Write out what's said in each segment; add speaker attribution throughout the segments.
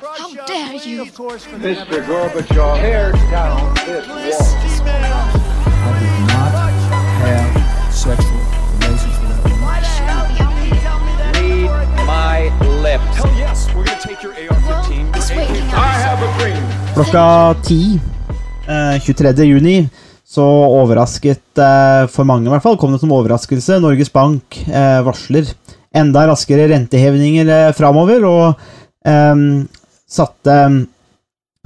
Speaker 1: How dare you?
Speaker 2: Mr. Gorbachev, tear down this wall.
Speaker 3: I did not have sexual relations with that.
Speaker 2: Read my lips.
Speaker 4: Hell yes, we're gonna take your AR-15.
Speaker 1: It's waking up.
Speaker 2: I have a dream.
Speaker 5: Klokka 10 eh, 23. juni så overrasket, eh, for mange i hvert fall, kom det som overraskelse. Norges Bank eh, varsler enda raskere rentehevninger eh, framover, og eh, satte,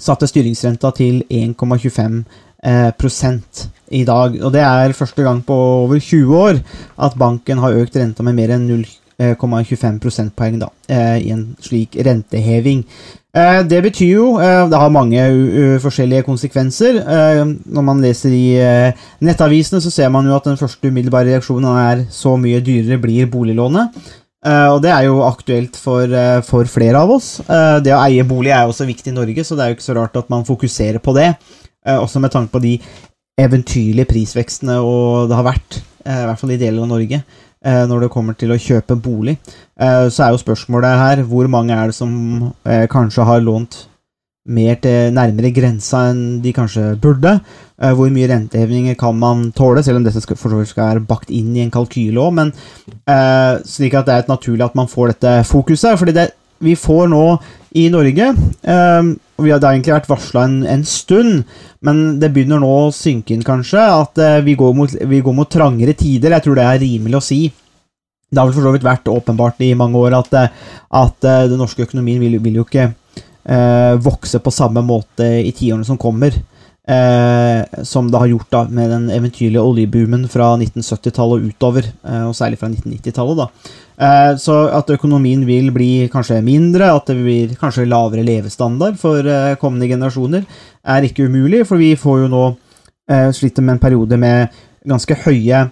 Speaker 5: satte styringsrenta til 1,25 eh, prosent i dag. Og det er første gang på over 20 år at banken har økt renta med mer enn 0,25 prosentpoeng da, eh, i en slik renteheving. Eh, Det betyr jo eh, Det har mange forskjellige konsekvenser. Eh, Når man leser i eh, nettavisene, så ser man jo at den første umiddelbare reaksjonen er så mye dyrere blir boliglånet. Eh, Og det er jo aktuelt for, uh, for flere av oss. Uh, Det å eie bolig er jo også viktig i Norge, så det er jo ikke så rart at man fokuserer på det. Også med tanke på de eventyrlige prisvekstene og det har vært, i hvert fall i deler av Norge, når det kommer til å kjøpe bolig. Så er jo spørsmålet her hvor mange er det som kanskje har lånt mer til nærmere grensa enn de kanskje burde. Eh, Hvor mye rentehevinger kan man tåle, selv om dette skal, for så vidt skal være bakt inn i en kalkyle òg. Men eh, slik at det er naturlig at man får dette fokuset. fordi det, vi får nå i Norge eh, og vi har, egentlig vært varsla en, en stund, men det begynner nå å synke inn, kanskje, at eh, vi, går mot, vi går mot trangere tider. Jeg tror det er rimelig å si. Det har vel for så vidt vært åpenbart i mange år at, eh, at eh, den norske økonomien vil, vil jo ikke eh, vokse på samme måte i tiårene som kommer, eh, som det har gjort da med den eventyrlige oljeboomen fra 1970-tallet og utover, eh, og særlig fra 1990-tallet. da. Eh, så at økonomien vil bli kanskje mindre, at det blir kanskje lavere levestandard for eh, kommende generasjoner, er ikke umulig, for vi får jo nå eh, sliter med en periode med ganske høye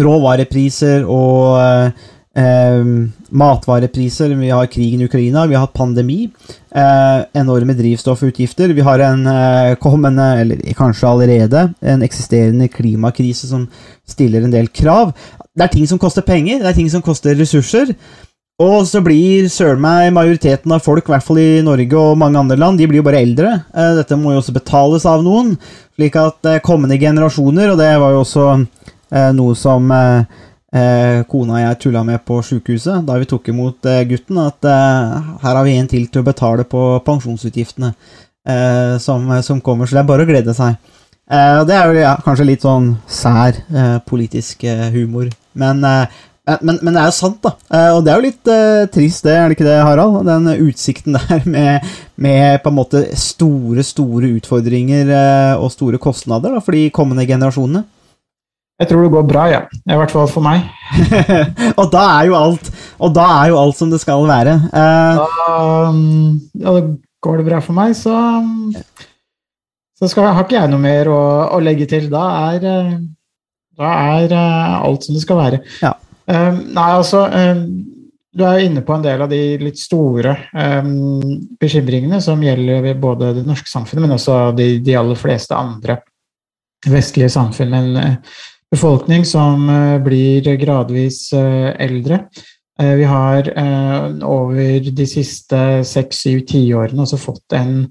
Speaker 5: råvarepriser og eh, matvarepriser. Vi har krigen i Ukraina, vi har hatt pandemi, eh, enorme drivstoffutgifter. Vi har en eh, kommende, eller kanskje allerede, en eksisterende klimakrise som stiller en del krav. Det er ting som koster penger, det er ting som koster ressurser. Og så blir søren meg majoriteten av folk, i hvert fall i Norge og mange andre land, de blir jo bare eldre. Eh, Dette må jo også betales av noen, slik at eh, kommende generasjoner, og det var jo også eh, noe som eh, kona og jeg tulla med på sjukehuset da vi tok imot eh, gutten, at eh, her har vi en til til å betale på pensjonsutgiftene eh, som, som kommer, så det er bare å glede seg. Eh, det er jo ja, kanskje litt sånn sær politisk humor, men, men, men det er jo sant, da. Og det er jo litt eh, trist, det, er det ikke det, Harald? Den utsikten der med, med på en måte store, store utfordringer eh, og store kostnader da, for de kommende generasjonene.
Speaker 6: Jeg tror det går bra, ja. I hvert fall for meg.
Speaker 5: og da er jo alt Og da er jo alt som det skal være. Uh,
Speaker 6: Da, um, ja, da går det bra for meg, så, så skal, har ikke jeg noe mer å, å legge til. Da er, eh, da er uh, alt som det skal være.
Speaker 5: Ja.
Speaker 6: Um, nei, altså um, Du er inne på en del av de litt store um, bekymringene som gjelder både det norske samfunnet, men også de, de aller fleste andre vestlige samfunn. Men eh, befolkning som eh, blir gradvis eh, eldre. Eh, Vi har over de siste seks, syv, tiårene også fått en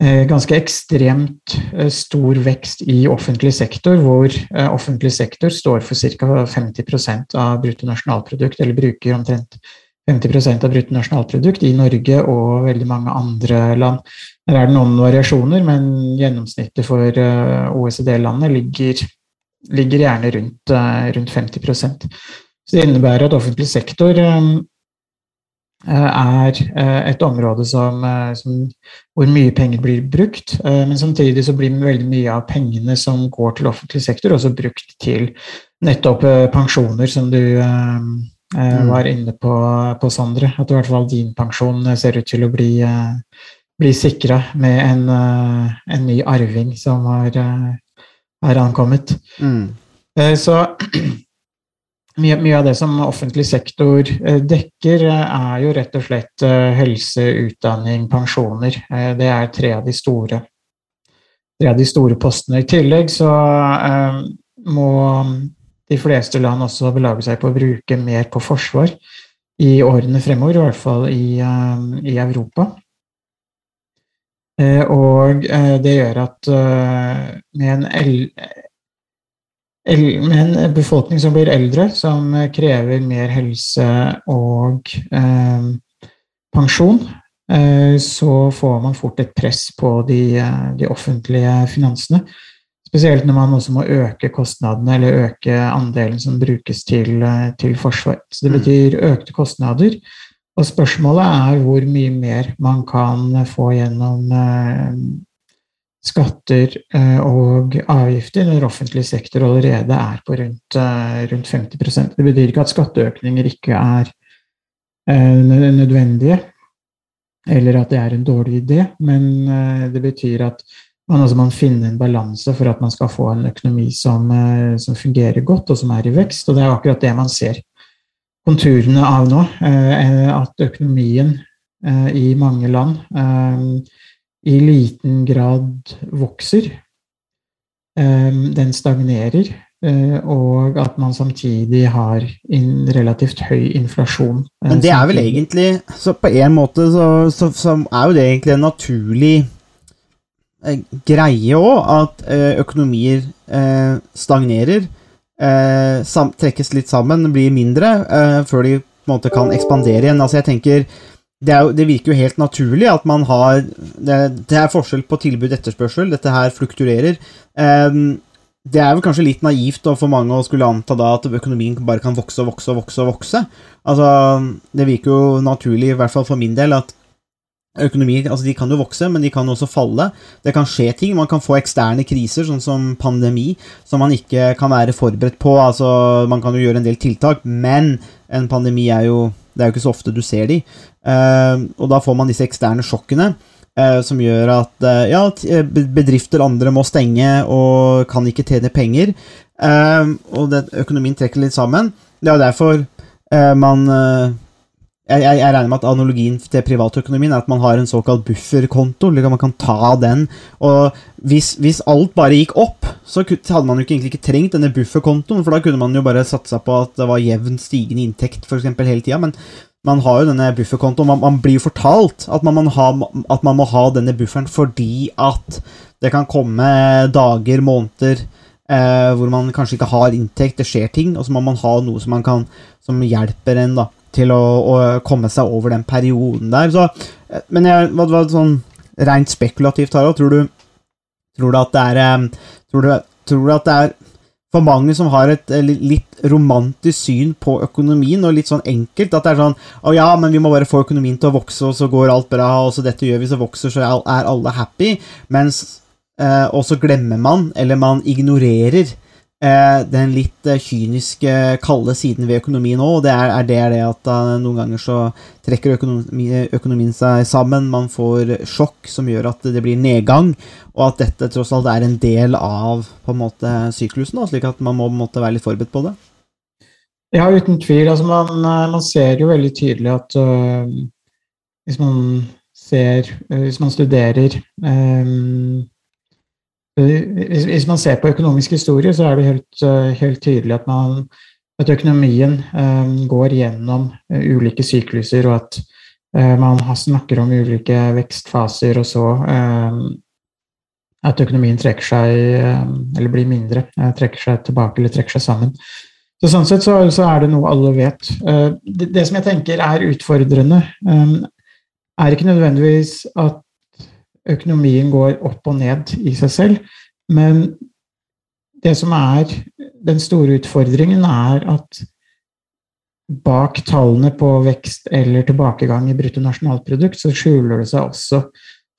Speaker 6: ganske ekstremt stor vekst i offentlig sektor, hvor offentlig sektor står for ca. 50% av bruttonasjonalprodukt, eller bruker omtrent 50% av bruttonasjonalprodukt i Norge og veldig mange andre land. Der er det noen variasjoner, men gjennomsnittet for OECD-landet ligger, ligger gjerne rundt, eh, rundt 50% Så det innebærer at offentlig sektor eh, er eh, et område som, som, hvor mye penger blir brukt, men samtidig så blir veldig mye av pengene som går til offentlig sektor, også brukt til nettopp pensjoner, som du
Speaker 5: Mm.
Speaker 6: var inne på, på, Sondre. At i hvert fall din pensjon ser ut til å bli, bli sikra med en, en ny arving som har, har ankommet.
Speaker 5: mm,
Speaker 6: Eh, Så mye, mye av det som offentlig sektor eh, dekker, eh, er jo rett og slett helse, utdanning, pensjoner. Det er tre av de store, tre av de store postene. I tillegg så eh, må de fleste land også belage seg på å bruke mer på forsvar i årene fremover, i hvert fall i, i Europa. Eh, og eh, det gjør at eh, med en, med en befolkning som blir eldre, som krever mer helse og pensjon, eh, så får man fort et press på de, de offentlige finansene. Spesielt når man også må øke kostnadene, eller øke andelen som brukes til, til forsvar. Så det betyr økte kostnader. Og spørsmålet er hvor mye mer man kan få gjennom eh, skatter eh, og avgifter når offentlig sektor allerede er på rundt, eh, rundt 50% Det betyr ikke at skatteøkninger ikke er nødvendige, eller at det er en dårlig idé, men det betyr at man altså man finner en balanse for at man skal få en økonomi som, som fungerer godt, og som er i vekst. Og det er akkurat det man ser konturene av nå. Eh, at økonomien eh, i mange land eh, i liten grad vokser. Den stagnerer, og at man samtidig har en relativt høy inflasjon.
Speaker 5: Men det er vel egentlig Så på en måte så, så, så er jo det egentlig en naturlig greie òg, at økonomier stagnerer eh, sam, trekkes litt sammen, blir mindre, eh, før de på en måte kan ekspandere igjen. Altså, jeg tenker det, jo, det, virker jo helt naturlig at man har Det, det er forskjell på tilbud og etterspørsel. Dette her flukturerer. Eh, det er vel kanskje litt naivt for mange å skulle anta da at økonomien bare kan vokse og vokse og vokse. og vokse. Altså, Det virker jo naturlig, i hvert fall for min del, at Økonomi altså de kan jo vokse, men de kan også falle. Det kan skje ting. Man kan få eksterne kriser, sånn som pandemi, som man ikke kan være forberedt på. Altså, man kan jo gjøre en del tiltak, men en pandemi er jo Det er jo ikke så ofte du ser de. Uh, og da får man disse eksterne sjokkene. Uh, som gjør at uh, ja, bedrifter andre må stenge og kan ikke tjene penger. og det, økonomien trekker litt sammen. Det er jo derfor man jeg, jeg, regner med at analogien til privatøkonomien er at man har en såkalt bufferkonto. Man kan ta den. Og hvis, hvis, alt bare gikk opp, så hadde man jo egentlig ikke trengt denne bufferkontoen, for da kunne man jo bare satsa på at det var jevn stigende inntekt for eksempel, hele tida. Men man har jo denne bufferkontoen. Man, man blir jo fortalt at man, man ha, at man må ha denne bufferen fordi at det kan komme dager, måneder eh, hvor man kanskje ikke har inntekt, det skjer ting, og så må man ha noe som, kan, som hjelper en da, til å, å, komme seg over den perioden der. Så, eh, men jeg, hva, hva, sånn rent spekulativt, Harald, tror du, tror du at det er eh, tror du, tror du at det er for mange som har et eh, litt romantisk syn på økonomien, og litt sånn enkelt. At det er sånn Å ja, men vi må bare få økonomien til å vokse, og så går alt bra, og så dette gjør vi, så vokser, så er alle happy. Mens eh, Og så glemmer man, eller man ignorerer, den litt eh, kyniske, kalde siden ved økonomien òg. Det er, er, det, er det at uh, noen ganger så trekker økonomi, økonomien seg sammen. Man får sjokk som gjør at det blir nedgang, og at dette tross alt er en del av på en måte syklusen. Da, slik at man må måte, være litt forberedt på det.
Speaker 6: Ja, uten tvil. Altså, man, man, ser jo veldig tydelig at øh, hvis man ser Hvis man studerer um, hvis, hvis, man ser på økonomisk historie, så er det helt, eh, helt tydelig at, man, at økonomien um, går gjennom ulike sykluser, og at man snakker om ulike vekstfaser, og så at økonomien trekker seg, eller blir mindre, trekker seg tilbake eller trekker seg sammen. Så Sånn sett så, så er det noe alle vet. Det, det, som jeg tenker er utfordrende, er ikke nødvendigvis at økonomien går opp og ned i seg selv. Men det som er den store utfordringen, er at bak tallene på vekst eller tilbakegang i bruttonasjonalprodukt, så skjuler det seg også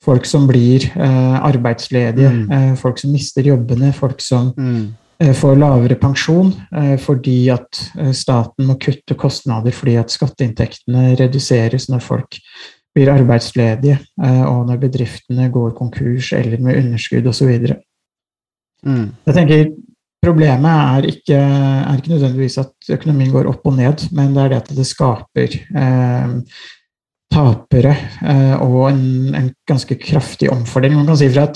Speaker 6: folk som blir eh, arbeidsledige, mm. eh, folk som mister jobbene, folk som mm. eh, får lavere pensjon eh, fordi at eh, staten må kutte kostnader fordi at skatteinntektene reduseres når folk blir arbeidsledige, eh, og når bedriftene går konkurs eller med underskudd osv. Mm. Jeg tenker Problemet er ikke, er ikke, nødvendigvis at økonomien går opp og ned, men det er det at det skaper eh, tapere eh, og en, en, ganske kraftig omfordeling. Man kan si fra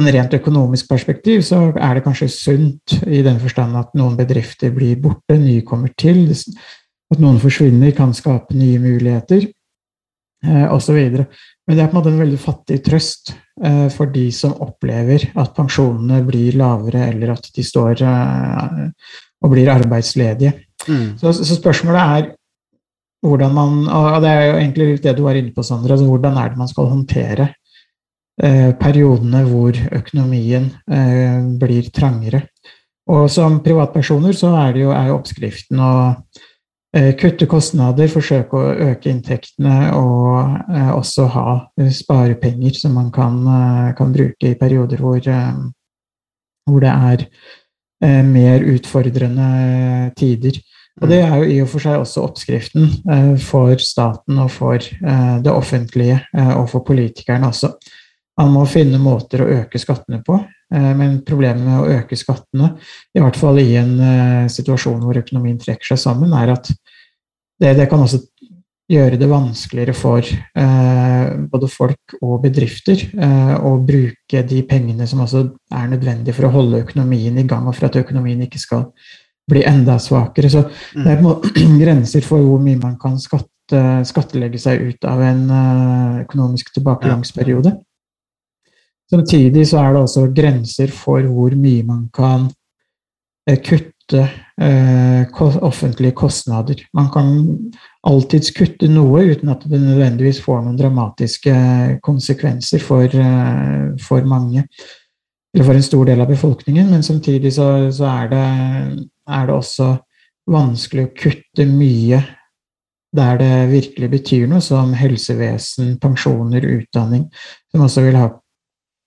Speaker 6: en rent økonomisk perspektiv så er det kanskje sunt i den forstand at noen bedrifter blir borte, nye kommer til. At noen forsvinner, kan skape nye muligheter osv. Men det er på en måte en veldig fattig trøst eh, for de som opplever at pensjonene blir lavere, eller at de står eh, og blir arbeidsledige.
Speaker 5: Mm.
Speaker 6: Så, så spørsmålet er hvordan man Og det er jo egentlig litt det du var inne på, Sandra. Altså hvordan er det man skal håndtere eh, periodene hvor økonomien eh, blir trangere? Og som privatpersoner så er, det jo, er jo oppskriften å eh, kutte kostnader, forsøke å øke inntektene og eh, også ha eh, sparepenger som man kan, eh, kan bruke i perioder hvor, eh, hvor det er eh, mer utfordrende tider. Og det er jo i og for seg også oppskriften eh, for staten og for eh, det offentlige eh, og for politikerne også. Man må finne måter å øke skattene på, eh, men problemet med å øke skattene, i hvert fall i en eh, situasjon hvor økonomien trekker seg sammen, er at det, det kan også gjøre det vanskeligere for eh, både folk og bedrifter eh, å bruke de pengene som altså er nødvendige for å holde økonomien i gang, og for at økonomien ikke skal bli enda svakere. Så det er på grenser for hvor mye man kan skatte, skattelegge seg ut av en eh, økonomisk tilbakelangsperiode. Samtidig så er det også grenser for hvor mye man kan eh, kutte eh, offentlige kostnader. Man kan alltids kutte noe uten at det nødvendigvis får noen dramatiske konsekvenser for, eh, for mange, eller for en stor del av befolkningen, men samtidig så, så er, det, er det også vanskelig å kutte mye der det virkelig betyr noe, som helsevesen, pensjoner, utdanning, som også vil ha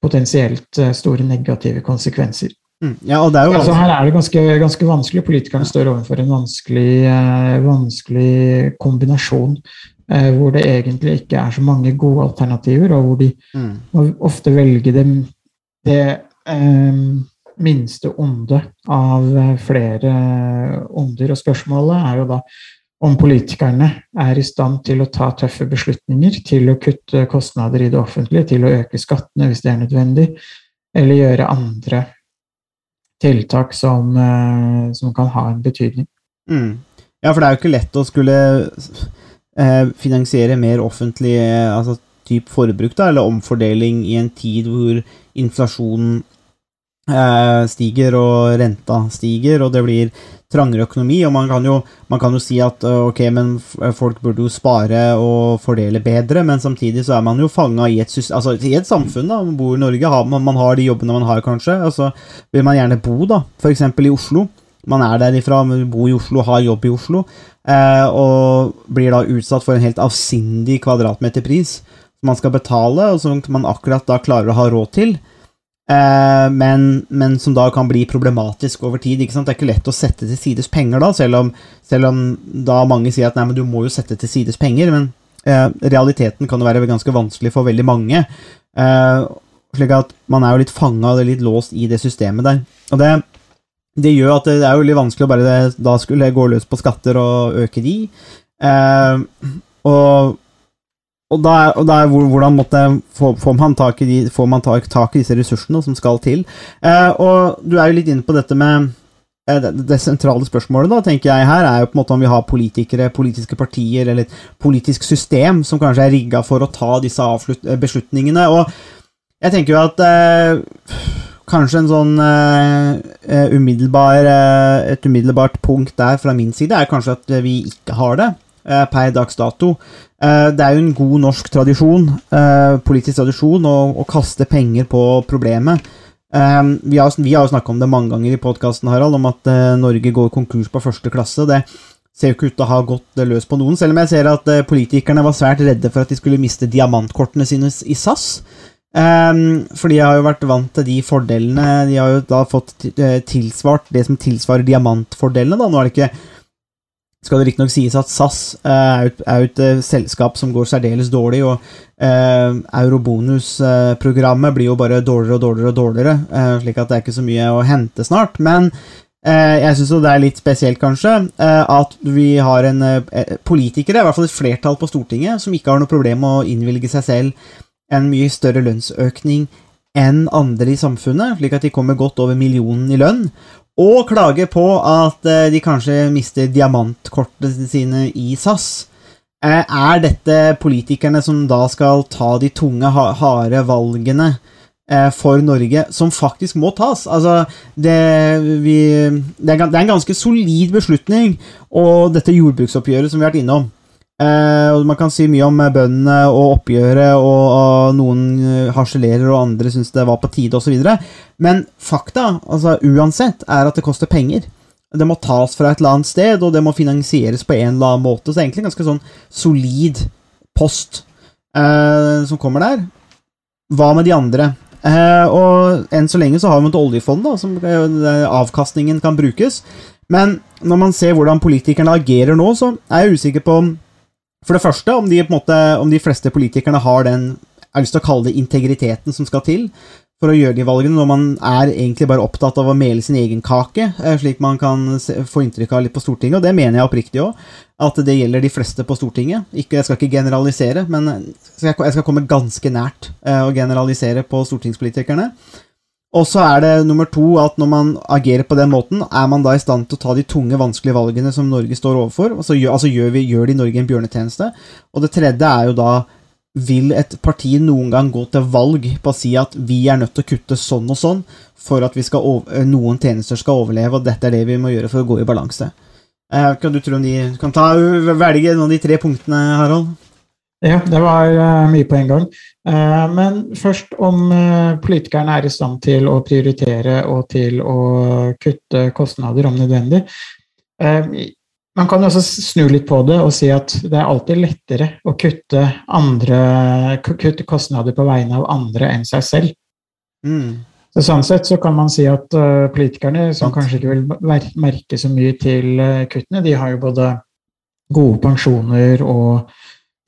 Speaker 6: potensielt eh, store negative konsekvenser.
Speaker 5: Mm. Ja, og det er jo
Speaker 6: Altså, her er det ganske, ganske vanskelig. Politikerne står overfor en vanskelig, eh, vanskelig kombinasjon eh, hvor det egentlig ikke er så mange gode alternativer, og hvor de
Speaker 5: mm.
Speaker 6: ofte velger det, det eh, minste onde av eh, flere onder. Og spørsmålet er jo da om politikerne er i stand til å ta tøffe beslutninger, til å kutte kostnader i det offentlige, til å øke skattene hvis det er nødvendig, eller gjøre andre tiltak som, eh, som kan ha en betydning.
Speaker 5: Mm. Ja, for det er jo ikke lett å skulle eh, finansiere mer offentlig eh, altså typ forbruk, da, eller omfordeling i en tid hvor inflasjonen stiger og renta stiger, og det blir trangere økonomi. Og man kan jo, man kan jo si at eh, ok, men folk burde jo spare og fordele bedre, men samtidig så er man jo fanga i altså i et samfunn, da. Man bor i Norge, har, man, man har de jobbene man har, kanskje. Og så vil man gjerne bo, da, f.eks. i Oslo. Man er derifra, bor i Oslo, har jobb i Oslo, eh, og blir da utsatt for en helt avsindig kvadratmeterpris som man skal betale, og som man akkurat da klarer å ha råd til. Eh, men, men som da kan bli problematisk over tid. Ikke sant? Det er ikke lett å sette til sides penger da, selv om, selv om da mange sier at nei, du må jo sette til sides penger. Men eh, realiteten kan jo være ganske vanskelig for veldig mange. Eh, slik at man er jo litt fanga og litt låst i det systemet der. Og det, det gjør at det er jo litt vanskelig å bare da skulle gå løs på skatter og øke de. Og og da, og da er hvordan måtte, får, man tak i, de, får man tak, i disse ressursene som skal til? Eh, og du er jo litt inne på dette med eh, det, det sentrale spørsmålet, da, tenker jeg her, er jo på en måte om vi har politikere, politiske partier eller et politisk system som kanskje er rigga for å ta disse eh, beslutningene. Og jeg tenker jo at eh, kanskje en sånn eh, eh, umiddelbar, et umiddelbart punkt der fra min side er kanskje at vi ikke har det per dags dato. Eh, Det er jo en god norsk tradisjon, eh, politisk tradisjon, å, kaste penger på problemet. Eh, Vi har, jo snakka om det mange ganger i podkasten, Harald, om at eh, Norge går konkurs på første klasse. Det ser jo ikke ut til å ha gått eh, løs på noen, selv om jeg ser at eh, politikerne var svært redde for at de skulle miste diamantkortene sine i SAS. Eh, for de har jo vært vant til de fordelene De har jo da fått eh, tilsvart det som tilsvarer diamantfordelene. da, Nå er det ikke skal det riktignok sies at SAS eh, er jo et, eh, selskap som går særdeles dårlig, og eh, Eurobonus-programmet blir jo bare dårligere og dårligere, og dårligere, eh, slik at det er ikke så mye å hente snart. Men eh, jeg syns det er litt spesielt, kanskje, eh, at vi har en politikere, i hvert fall et flertall på Stortinget, som ikke har noe problem med å innvilge seg selv en mye større lønnsøkning enn andre i samfunnet, slik at de kommer godt over millionen i lønn, og klager på at eh, de kanskje mister diamantkortene sine i SAS. Eh, Er dette politikerne som da skal ta de tunge, ha- harde valgene eh, for Norge, som faktisk må tas? Altså, det, vi, det er en ganske solid beslutning, og dette jordbruksoppgjøret som vi har vært innom. Eh, og Man kan si mye om eh, bøndene og oppgjøret, og, og noen eh, harselerer, og andre syns det var på tide, osv. Men fakta, altså uansett, er at det koster penger. Det må tas fra et eller annet sted, og det må finansieres på en eller annen måte. Så egentlig en ganske sånn solid post eh, som kommer der. Hva med de andre? Eh, og enn så lenge så har vi et oljefond, da, som eh, avkastningen kan brukes. Men når man ser hvordan politikerne agerer nå, så er jeg usikker på om For det første, om de, måte, om de fleste politikerne har den Jeg har lyst til å kalle det integriteten som skal til for å gjøre de valgene, når man er egentlig bare opptatt av å mele sin egen kake, eh, slik man kan få inntrykk av litt på Stortinget, og det mener jeg oppriktig òg, at det gjelder de fleste på Stortinget. Ikke, jeg skal ikke generalisere, men jeg skal, komme ganske nært eh, å generalisere på stortingspolitikerne. Og så er det nummer to at når man agerer på den måten, er man da i stand til å ta de tunge, vanskelige valgene som Norge står overfor? Altså gjør, altså gjør, vi, gjør de Norge en bjørnetjeneste? Og det tredje er jo da vil et parti noen gang gå til valg på å si at vi er nødt til å kutte sånn og sånn for at over, noen tjenester skal overleve, og dette er det vi må gjøre for å gå i balanse? Eh, kan du tro om de kan ta, velge noen av de tre punktene, Harald?
Speaker 6: Ja, det var eh, mye på en gang. Eh, men først om eh, politikerne er i stand til å prioritere og til å kutte kostnader om nødvendig. Man kan også snu litt på det og si at det er alltid lettere å kutte, andre, kutte kostnader på vegne av andre enn seg selv.
Speaker 5: Mm.
Speaker 6: Så sånn sett så kan man si at politikerne, som kanskje ikke vil merke så mye til kuttene, de har jo både gode pensjoner og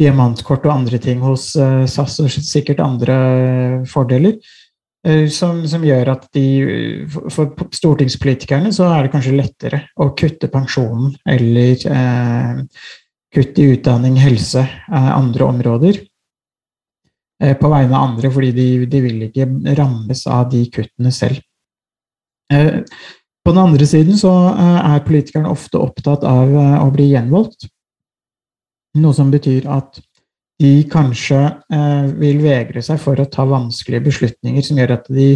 Speaker 6: diamantkort og andre ting hos eh, SAS, og sikkert andre fordeler, eh, som, som gjør at de For stortingspolitikerne så er det kanskje lettere å kutte pensjonen eller eh, kutte i utdanning, helse, eh, andre områder eh, på vegne av andre, fordi de, de vil ikke rammes av de kuttene selv. Eh, På den andre siden så eh, er politikerne ofte opptatt av eh, å bli gjenvalgt. Noe som betyr at de kanskje eh, vil vegre seg for å ta vanskelige beslutninger som gjør at de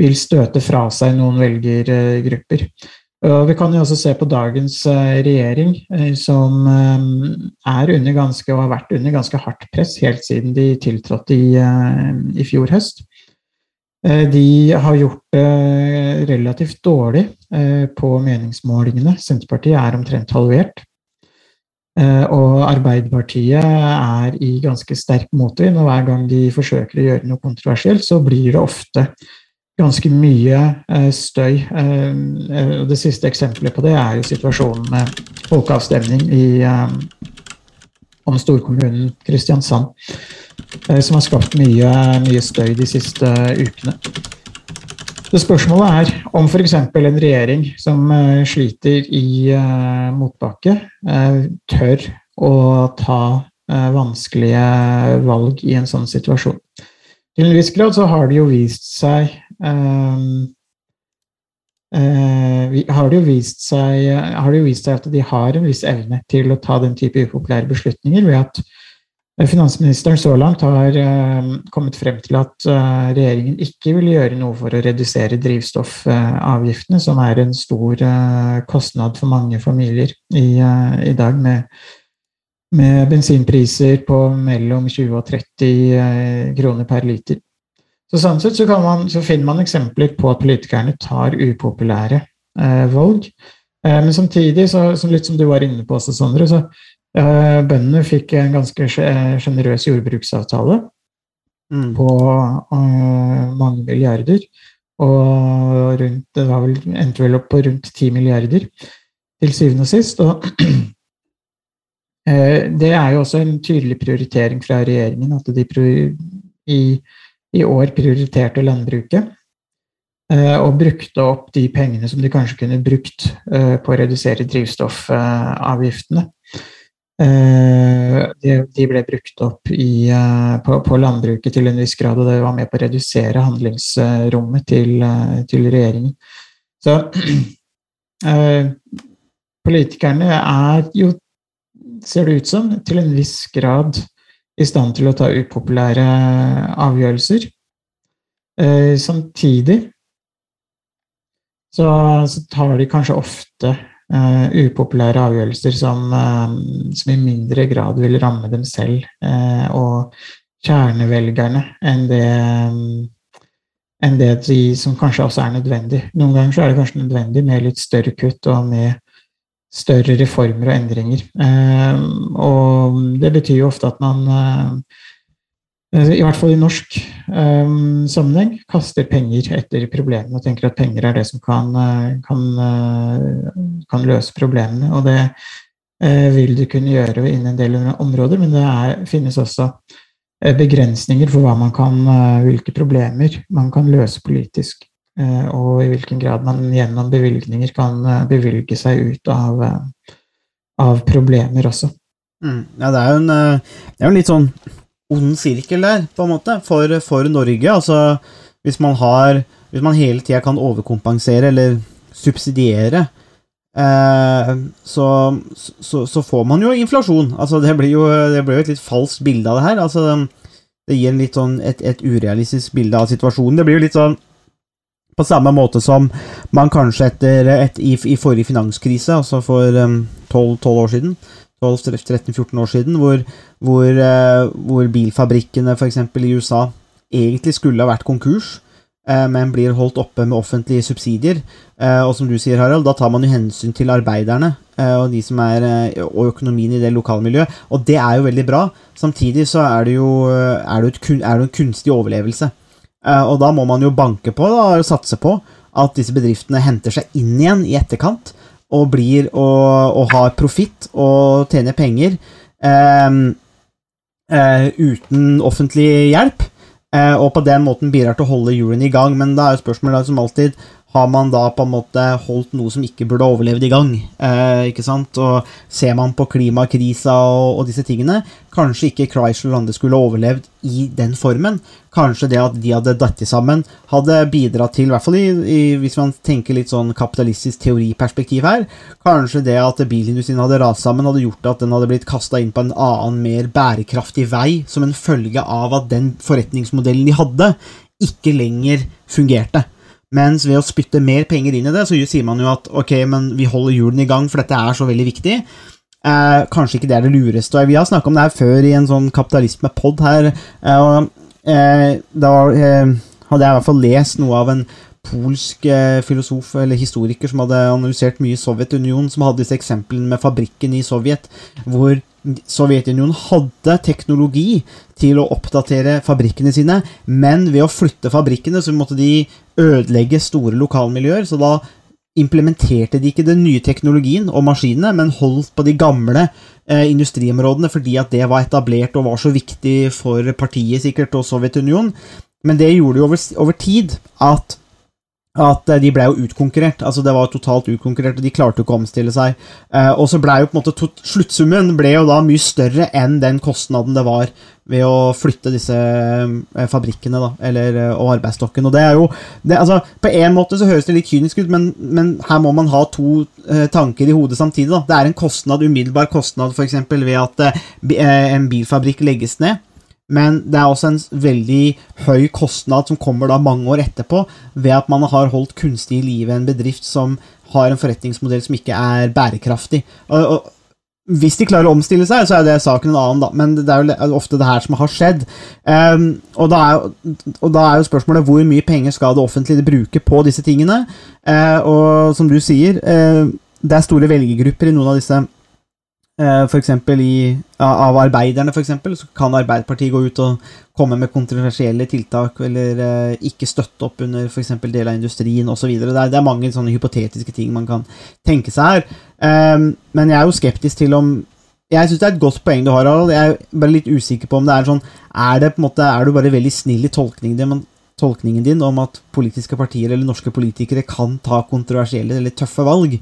Speaker 6: vil støte fra seg noen velgergrupper. Og vi kan jo også se på dagens eh, regjering, eh, som eh, er under ganske, og har vært under ganske hardt press helt siden de tiltrådte i, i fjor høst. De har gjort det relativt dårlig på meningsmålingene. Senterpartiet er omtrent halvert. Eh, Og Arbeiderpartiet er i ganske sterk motvind, og hver gang de forsøker å gjøre noe kontroversielt, så blir det ofte ganske mye eh, støy. Eh, Det siste eksempelet på det er jo situasjonen med folkeavstemning i, om storkommunen Kristiansand, som har skapt mye, mye støy de siste ukene. Så spørsmålet er om f.eks. en regjering som eh, sliter i eh, motbakke, eh, tør å ta vanskelige valg i en sånn situasjon. Til en viss grad så har det jo vist seg um, uh, har det, jo vist seg, har det jo vist seg at de har en viss evne til å ta den type upopulære beslutninger, ved at finansministeren så langt har eh, kommet frem til at eh, regjeringen ikke vil gjøre noe for å redusere drivstoffavgiftene, som er en stor eh, kostnad for mange familier i, i dag, med, med bensinpriser på mellom 20 og 30 eh, kroner per liter. Så sånn sett så, man, så finner man eksempler på at politikerne tar upopulære eh, valg. Eh, men samtidig, så, så litt som du var inne på også, Sondre, så bøndene fikk en ganske sje- sjenerøs jordbruksavtale
Speaker 5: Mm.
Speaker 6: på eh, mange milliarder. Og rundt, det var vel, endte vel opp på rundt 10 milliarder til syvende og sist. Og eh, det er jo også en tydelig prioritering fra regjeringen at de i, i år prioriterte landbruket. eh, Og brukte opp de pengene som de kanskje kunne brukt eh, på å redusere drivstoffavgiftene. Eh, De, ble brukt opp i, eh, på, på landbruket til en viss grad, og det var med på å redusere handlingsrommet til, eh, til regjeringen. Så eh, politikerne er jo ser det ut som, til en viss grad i stand til å ta upopulære avgjørelser. Eh, samtidig så, så, tar de kanskje ofte uh, upopulære avgjørelser som, uh, som, i mindre grad vil ramme dem selv uh, og kjernevelgerne enn det, enn det de, som kanskje også er nødvendig. Noen ganger så er det kanskje nødvendig med litt større kutt og med større reformer og endringer. og det betyr jo ofte at man i hvert fall i norsk um, sammenheng, kaster penger etter problemene og tenker at penger er det som kan, eh, kan, kan løse problemene. Og det uh, vil du kunne gjøre innen en del områder, men det er, finnes også begrensninger for hva man kan, hvilke problemer man kan løse politisk. Uh, og i hvilken grad man gjennom bevilgninger kan bevilge seg ut av, av problemer også.
Speaker 5: Mm. Ja, det er jo en, det er jo litt sånn ond sirkel der, på en måte, for, for Norge. Altså, hvis man har Hvis man hele tida kan overkompensere eller subsidiere, eh, så, så, så, får man jo inflasjon. Altså, det blir jo, det blir jo et litt falskt bilde av det her. Altså, det gir litt sånn et, et urealistisk bilde av situasjonen. Det blir jo litt sånn på samme måte som man kanskje etter et, i, i, forrige finanskrise, altså for tolv um, år siden, 12-13-14 år siden, hvor, hvor, eh, hvor bilfabrikkene f.eks. i USA egentlig skulle ha vært konkurs, eh, men blir holdt oppe med offentlige subsidier. Eh, og som du sier, Harald, da tar man jo hensyn til arbeiderne og, er, og økonomien i det lokalmiljøet, og det er jo veldig bra. Samtidig så er det jo, er det et, er det en kunstig overlevelse. Og da må man jo banke på da, og satse på at disse bedriftene henter seg inn igjen i etterkant og blir og, og har profitt og tjener penger eh, eh, uten offentlig hjelp, eh, og på den måten bidrar til å holde hjulene i gang. Men da er jo spørsmålet som alltid har man da på en måte holdt noe som ikke burde overlevd i gang? Eh, ikke sant? Og ser man på klimakrisa og, og, disse tingene, kanskje ikke Chrysler Lande skulle overlevd i den formen. Kanskje det at de hadde datt sammen, hadde bidratt til, i hvert fall i, i, hvis man tenker litt sånn kapitalistisk teoriperspektiv her, kanskje det at bilindustrien hadde rast sammen, hadde gjort at den hadde blitt kasta inn på en annen, mer bærekraftig vei, som en følge av at den forretningsmodellen de hadde, ikke lenger fungerte. Mens ved å spytte mer penger inn i det, så sier man jo at ok, men vi holder hjulene i gang, for dette er så veldig viktig. Eh, kanskje ikke det er det lureste. Vi har snakka om det her før i en sånn kapitalismepod her. Eh, og eh, Da eh, hadde jeg i hvert fall lest noe av en polsk eh, filosof eller historiker som hadde analysert mye Sovjetunionen, som hadde disse eksemplene med fabrikken i Sovjet, hvor Sovjetunionen hadde teknologi til å oppdatere fabrikkene sine, men ved å flytte fabrikkene så måtte de ødelegge store lokalmiljøer. Så da implementerte de ikke den nye teknologien og maskinene, men holdt på de gamle eh, industriområdene fordi at det var etablert og var så viktig for partiet sikkert og Sovjetunionen. Men det gjorde jo over, over tid at at eh, de ble jo utkonkurrert. altså Det var totalt utkonkurrert, og de klarte jo ikke å omstille seg. Eh, og så ble jo på en måte Sluttsummen ble jo da mye større enn den kostnaden det var ved å flytte disse eh, fabrikkene da, eller, og arbeidsstokken. Og det er jo det, altså, På en måte så høres det litt kynisk ut, men, men her må man ha to tanker i hodet samtidig. da. Det er en kostnad, umiddelbar kostnad f.eks. ved at en bilfabrikk legges ned. Men det er også en veldig høy kostnad som kommer da mange år etterpå, ved at man har holdt kunstig i live en bedrift som har en forretningsmodell som ikke er bærekraftig. Og, og, hvis de klarer å omstille seg, så er det saken en annen, da. Men det er jo ofte det her som har skjedd. Um, og, da er, og, da er, jo spørsmålet hvor mye penger skal det offentlige bruke på disse tingene? Uh, og som du sier, uh, det er store velgergrupper i noen av disse for i, av arbeiderne, f.eks., så kan Arbeiderpartiet gå ut og komme med kontroversielle tiltak, eller eh, ikke støtte opp under f.eks. del av industrien osv. Det, er, det er mange sånne hypotetiske ting man kan tenke seg her. Um, men jeg er jo skeptisk til om Jeg syns det er et godt poeng du har, Harald. Jeg er bare litt usikker på om det er sånn Er, det måte, er du bare veldig snill i tolkningen din, tolkningen din om at politiske partier eller norske politikere kan ta kontroversielle eller tøffe valg.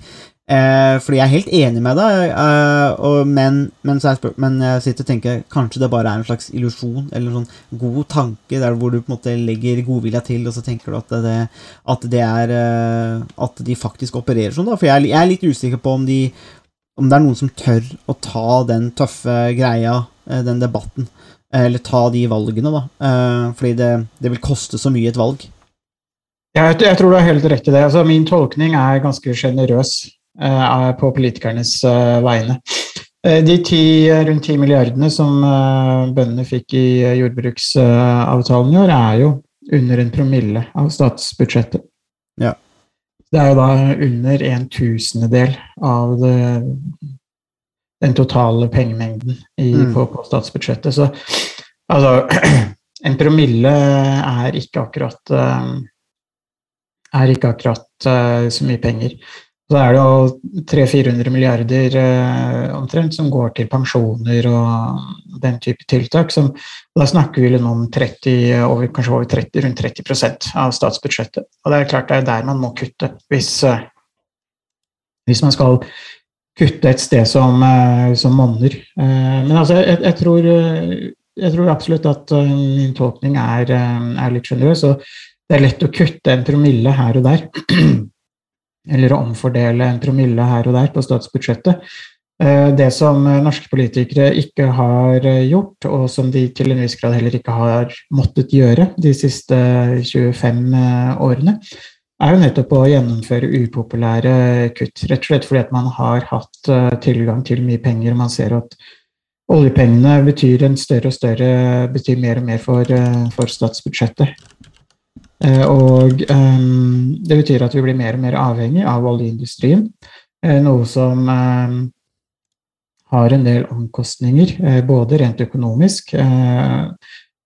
Speaker 5: Eh, fordi jeg er helt enig med deg, eh, og, men, men, jeg men, jeg sitter og tenker kanskje det bare er en slags illusjon, eller en sånn god tanke, der hvor du på en måte legger godvilja til, og så tenker du at det, at det er eh, At de faktisk opererer sånn, da. For jeg, jeg, er litt usikker på om de om det er noen som tør å ta den tøffe greia, eh, den debatten, eh, eller ta de valgene, da. Fordi det, det vil koste så mye et valg.
Speaker 6: Jeg, jeg tror du har helt rett i det. Altså, min tolkning er ganske sjenerøs eh, på politikernes eh, vegne. Eh, de ti, rundt ti milliardene som bøndene fikk i jordbruksavtalen i år, er jo under en promille av statsbudsjettet.
Speaker 5: Ja.
Speaker 6: Det er jo da under en tusendedel av det, den totale pengemengden i,
Speaker 5: Mm.
Speaker 6: på, på statsbudsjettet. Så altså En promille er ikke akkurat er ikke akkurat så mye penger. Så er det jo 300-400 milliarder eh, omtrent som går til pensjoner og den type tiltak. Som, da snakker vi om 30, over, kanskje over 30, rundt 30 av statsbudsjettet. Og det er klart det er der man må kutte hvis, eh, hvis man skal kutte et sted som, eh, som monner. Eh, Men altså, jeg, jeg, tror, eh, jeg tror absolutt at eh, min tolkning er, er litt sjenerøs. og det er lett å kutte en promille her og der. Eller å omfordele en promille her og der på statsbudsjettet. Eh, Det som eh, norske politikere ikke har eh, gjort, og som de til en viss grad heller ikke har måttet gjøre de siste 25 eh, årene, er jo nettopp å gjennomføre upopulære kutt. Rett og slett fordi at man har hatt tilgang til mye penger. og Man ser at oljepengene betyr en større og større, betyr mer og mer for, for statsbudsjettet. Eh, Og ehm, det betyr at vi blir mer og mer avhengig av oljeindustrien, eh, noe som ehm, har en del omkostninger, eh, både rent økonomisk,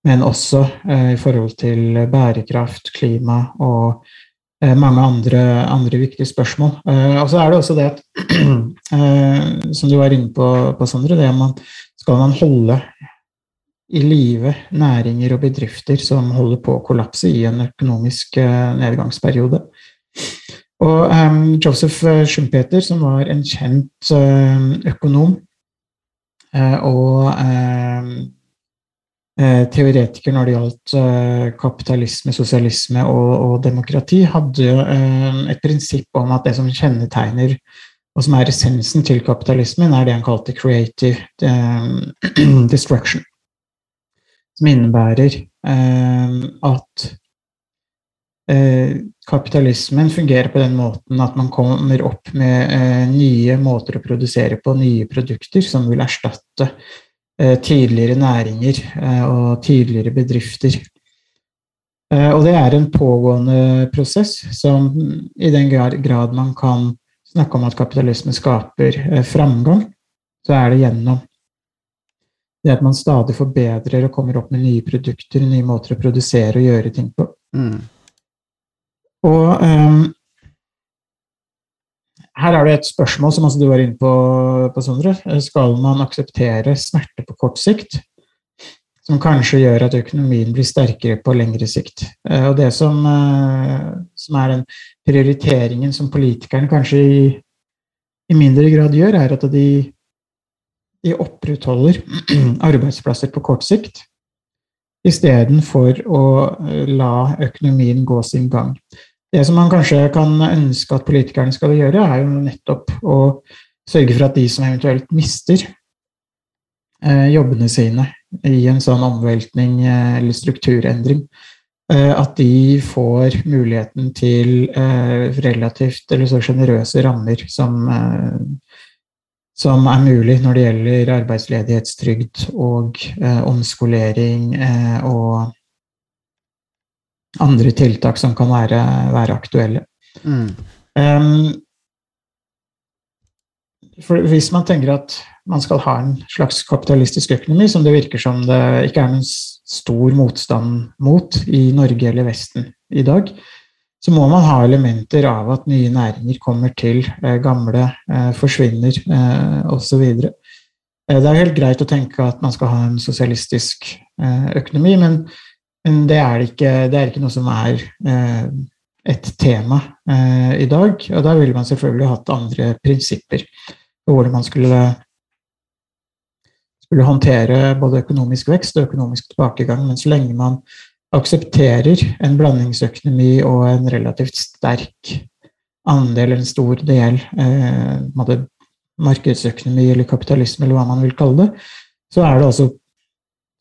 Speaker 6: men også i forhold til bærekraft, klima og mange andre, andre viktige spørsmål. Og så er det også det at, som du var inne på, på Sondre, det man, skal man holde i live næringer og bedrifter som holder på å kollapse i en økonomisk eh, nedgangsperiode. Og um, Joseph eh, Schumpeter, som var en kjent uh, økonom uh, og uh, teoretiker når det gjaldt kapitalisme, sosialisme og, og demokrati, hadde eh, et prinsipp om at det som kjennetegner og som er essensen til kapitalismen, er det han kalte creative destruction som innebærer eh, at eh, kapitalismen fungerer på den måten at man kommer opp med eh, nye måter å produsere på, nye produkter som vil erstatte eh, tidligere næringer eh, og tidligere bedrifter. Eh, og det er en pågående prosess som i den grad, man kan snakke om at kapitalisme skaper framgang, så er det gjennom det at man stadig forbedrer og kommer opp med nye produkter, nye måter å produsere og gjøre ting på.
Speaker 5: Mm.
Speaker 6: Og um, her er det et spørsmål som også du var inne på, på Sondre. Skal man akseptere smerte på kort sikt, som kanskje gjør at økonomien blir sterkere på lengre sikt? Eh, Og det som, eh, som er den prioriteringen som politikerne kanskje i, i mindre grad gjør, er at de de opprettholder arbeidsplasser på kort sikt, istedenfor å eh, la økonomien gå sin gang. Det som man kanskje kan ønske at politikerne skal gjøre, er jo nettopp å sørge for at de som eventuelt mister eh, jobbene sine i en sånn omveltning eh, eller strukturendring, eh, at de får muligheten til eh, relativt eller så sjenerøse rammer som eh, som er mulig når det gjelder arbeidsledighetstrygd og eh, omskolering eh, og andre tiltak som kan være, være aktuelle.
Speaker 5: Mm.
Speaker 6: Um, for hvis man tenker at man skal ha en slags kapitalistisk økonomi, som det virker som det ikke er noen stor motstand mot i Norge eller Vesten i dag, så må man ha elementer av at nye næringer kommer til, eh, gamle eh, forsvinner eh, osv. Det er helt greit å tenke at man skal ha en sosialistisk økonomi, men, det, er ikke, det er ikke noe som er et tema i dag. Og da ville man selvfølgelig hatt andre prinsipper for hvordan man skulle, skulle håndtere både økonomisk vekst og økonomisk tilbakegang. Men så lenge man aksepterer en blandingsøkonomi og en relativt sterk andel, en stor del, eh, markedsøkonomi eller kapitalisme, eller hva man vil kalle det, så er det altså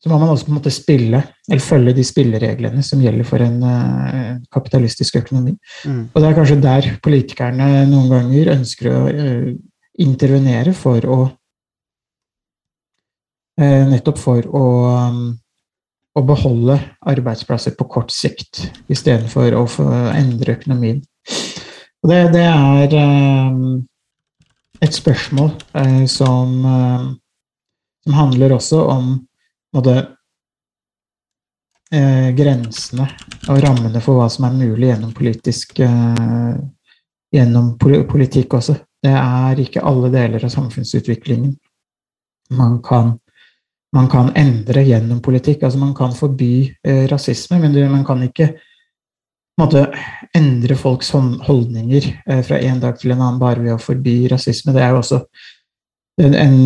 Speaker 6: så må man også på en måte spille, eller følge de spillereglene som gjelder for en uh, kapitalistisk økonomi.
Speaker 5: Mm.
Speaker 6: Og det er kanskje der politikerne noen ganger ønsker å uh, intervenere for å uh, Nettopp for å, um, å beholde arbeidsplasser på kort sikt, istedenfor å endre økonomien. Og det, det er um, et spørsmål som, som handler også om eh, grensene og rammene for hva som er mulig gjennom politisk eh, gjennom politikk også. Det er ikke alle deler av samfunnsutviklingen man kan, man kan endre gjennom politikk. Altså man kan forby eh, rasisme, men du, man kan ikke måte, endre folks holdninger eh, fra en dag til en annen bare ved å forby rasisme. Det er jo også en, en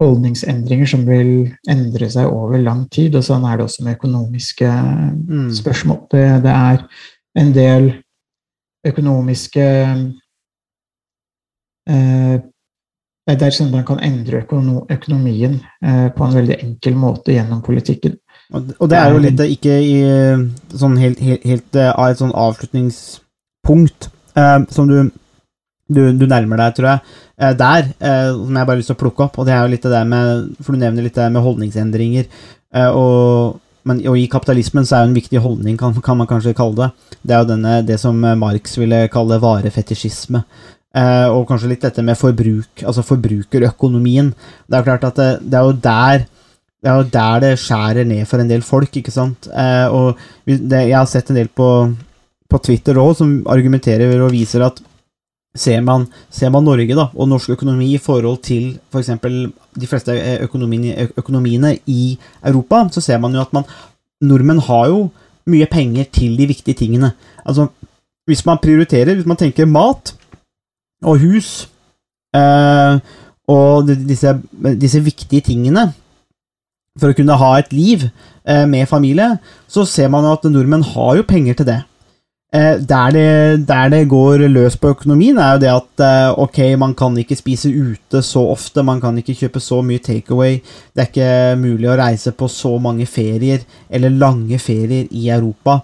Speaker 6: holdningsendringer som vil endre seg over lang tid. Og sånn er det også med økonomiske
Speaker 5: Mm.
Speaker 6: spørsmål. Det, det, er en del økonomiske eh, Det er sånn at man kan endre økonomien eh, på en veldig enkel måte gjennom politikken.
Speaker 5: Og det er jo litt eh, ikke i sånn helt, helt, helt eh, av et sånn avslutningspunkt eh, som du, du, du nærmer deg, tror jeg, eh, der, eh, som jeg bare har lyst til å plukke opp. Og det er jo litt det der med For du nevner litt det med holdningsendringer. eh, og, men, og i kapitalismen så er jo en viktig holdning, kan, kan man kanskje kalle det. Det er jo denne, det som Marx ville kalle varefetisjisme. Eh, og kanskje litt dette med forbruk, altså forbrukerøkonomien. Det er klart at det, det er jo der det er jo der det skjærer ned for en del folk, ikke sant. Eh, og det, jeg har sett en del på, på Twitter òg som argumenterer og viser at ser man, ser man Norge da, og norsk økonomi i forhold til f.eks. de fleste eh, økonomiene, økonomiene i Europa, så ser man jo at man Nordmenn har jo mye penger til de viktige tingene. Altså, hvis man prioriterer, hvis man tenker mat og hus eh, og disse, disse viktige tingene for å kunne ha et liv eh, med familie, så ser man jo at nordmenn har jo penger til det. Eh, der, det der det går løs på økonomien, er jo det at eh, ok, man kan ikke spise ute så ofte, man kan ikke kjøpe så mye takeaway, det er ikke mulig å reise på så mange ferier, eller lange ferier i Europa.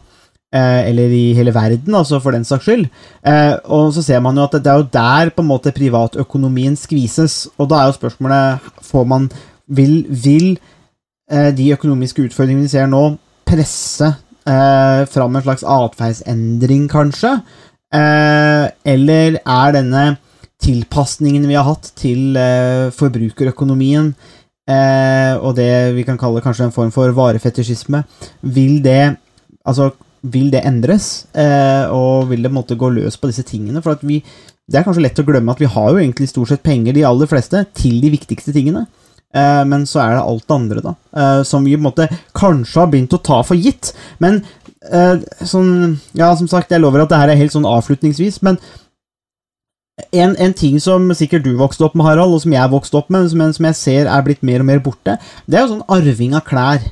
Speaker 5: Eh, eller i hele verden, altså for den saks skyld. Eh, og så ser man jo at det er jo der på en måte privatøkonomien skvises, og da er jo spørsmålet får man Vil, vil eh, de økonomiske utfordringene vi ser nå, presse fram en slags atferdsendring, kanskje? Eller er denne tilpasningen vi har hatt til forbrukerøkonomien, og det vi kan kalle kanskje en form for varefetisjisme, vil det Altså, vil det endres? Eh, og vil det måtte gå løs på disse tingene? For vi Det er kanskje lett å glemme at vi har jo egentlig stort sett penger, de aller fleste, til de viktigste tingene. Eh, men så er det alt det andre, da, eh, som vi måte kanskje har begynt å ta for gitt. Men eh, sånn Ja, som sagt, jeg lover at det her er helt sånn avslutningsvis, men en, en ting som sikkert du vokste opp med, Harald, og som jeg vokste opp med, men som jeg ser er blitt mer og mer borte, det er jo sånn arving av klær.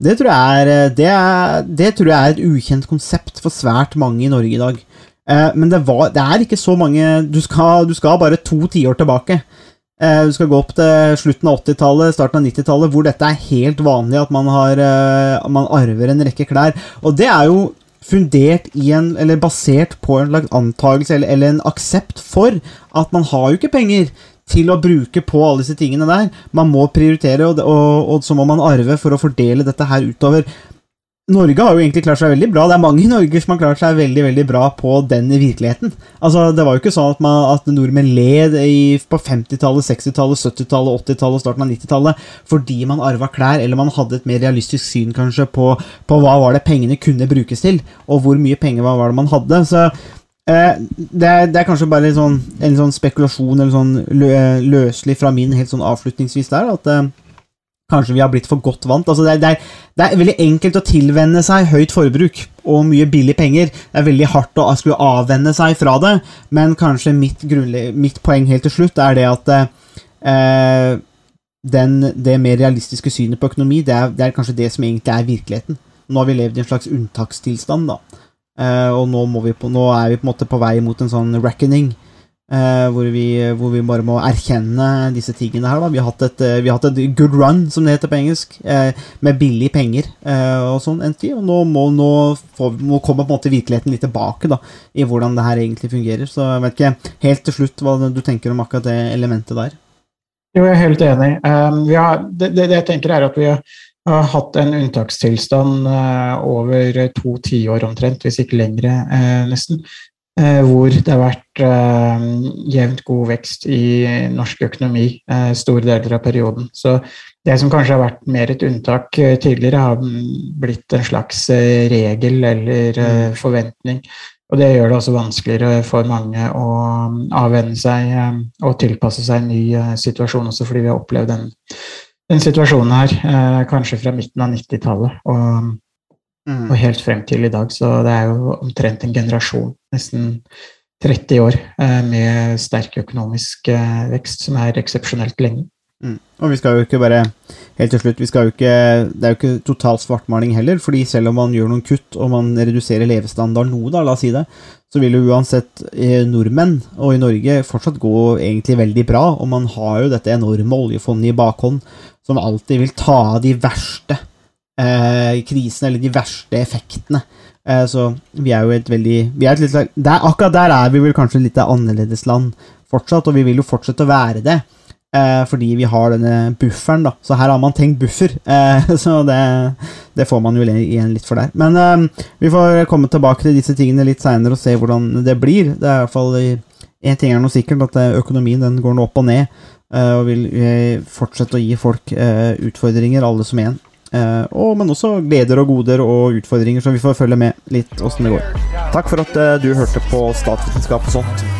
Speaker 5: Det tror er, det er, det tror jeg er et ukjent konsept for svært mange i Norge i dag. Eh, men det, var, det er ikke så mange Du skal, du skal bare to tiår tilbake. Eh, Du skal gå opp til slutten av 80-tallet, starten av 90-tallet, hvor dette er helt vanlig at man, har, eh, man arver en rekke klær. Og det er jo fundert i en, eller basert på en lagt antagelse, eller, eller en aksept for at man har jo ikke penger til å bruke på alle disse tingene der. Man må prioritere, og, og, og så må man arve for å fordele dette her utover. Norge har jo egentlig klart seg veldig bra. Det er mange i Norge som har klart seg veldig veldig bra på den virkeligheten. Altså, Det var jo ikke sånn at, man, at nordmenn led i, på 50-tallet, 60-tallet, 70-tallet, 80-tallet og starten av 90-tallet fordi man arva klær, eller man hadde et mer realistisk syn kanskje på, på hva var det pengene kunne brukes til, og hvor mye penger var det man hadde. Så det, er, det er kanskje bare sånn, en sånn spekulasjon eller sånn lø, løselig fra min helt sånn avslutningsvis der, at uh, Kanskje vi har blitt for godt vant. Altså det, er, det, er, det er veldig enkelt å tilvenne seg høyt forbruk og mye billig penger. Det er veldig hardt å skulle avvenne seg fra det, men kanskje mitt, mitt poeng helt til slutt er det at uh, den, det mer realistiske synet på økonomi, det det er kanskje det som egentlig er virkeligheten. Nå har vi levd i en slags unntakstilstand, da. Eh, og nå, på, nå er vi på en måte på vei mot en sånn reckoning. Eh, hvor, vi, hvor vi bare må erkjenne disse tingene her. Da. Vi har hatt et, eh, har hatt et good run, som det heter på engelsk, med billige penger og sånn en tid. Og nå må, nå får, må komme på en måte virkeligheten litt tilbake da, i hvordan det her egentlig fungerer. Så jeg vet ikke helt til slutt hva du tenker om akkurat det elementet der.
Speaker 6: Jo, jeg er helt enig. Um, har, det, det, det, jeg tenker er at vi har, hatt en unntakstilstand uh, over to tiår omtrent, hvis ikke lengre, uh, nesten. Uh, hvor det har vært jevnt god vekst i norsk økonomi store deler av perioden. Så det som kanskje har vært mer et unntak tidligere, har blitt en slags regel eller mm. forventning. Og det gjør det også vanskeligere for mange å avvenne seg eh, og tilpasse seg en ny eh, situasjon, også fordi vi har opplevd den, den situasjonen her eh, kanskje fra midten av 90-tallet og, mm. og, helt frem til i dag. Så det er jo omtrent en generasjon, nesten 30 år, med sterk økonomisk vekst, som er eksepsjonelt lenge.
Speaker 5: Mm. Og vi skal jo ikke bare Helt til slutt, ikke Det er jo ikke total svartmaling heller, fordi selv om man gjør noen kutt og man reduserer levestandarden noe, da, la oss si det, så vil jo uansett eh, nordmenn og i Norge fortsatt gå egentlig veldig bra, og man har jo dette enorme oljefondet i bakhånd som alltid vil ta av de verste eh, krisene, eller de verste effektene. Eh, så vi er jo et veldig vi er et litt, der, Akkurat der er vi vel kanskje litt annerledes land fortsatt, og vi vil jo fortsette å være det. Eh, fordi vi har denne bufferen, da. Så her har man tenkt buffer. Eh, så det, det, får man jo igjen litt for der. Men eh, vi får komme tilbake til disse tingene litt seinere og se hvordan det blir. Det er i hvert fall Én ting er noe sikkert, at eh, økonomien den går nå opp og ned. Eh, og vil eh, fortsette å gi folk utfordringer, alle som en. Og, men også gleder og goder og utfordringer, så vi får følge med litt åssen det går.
Speaker 1: Takk for at du hørte på Statsvitenskap og sånt.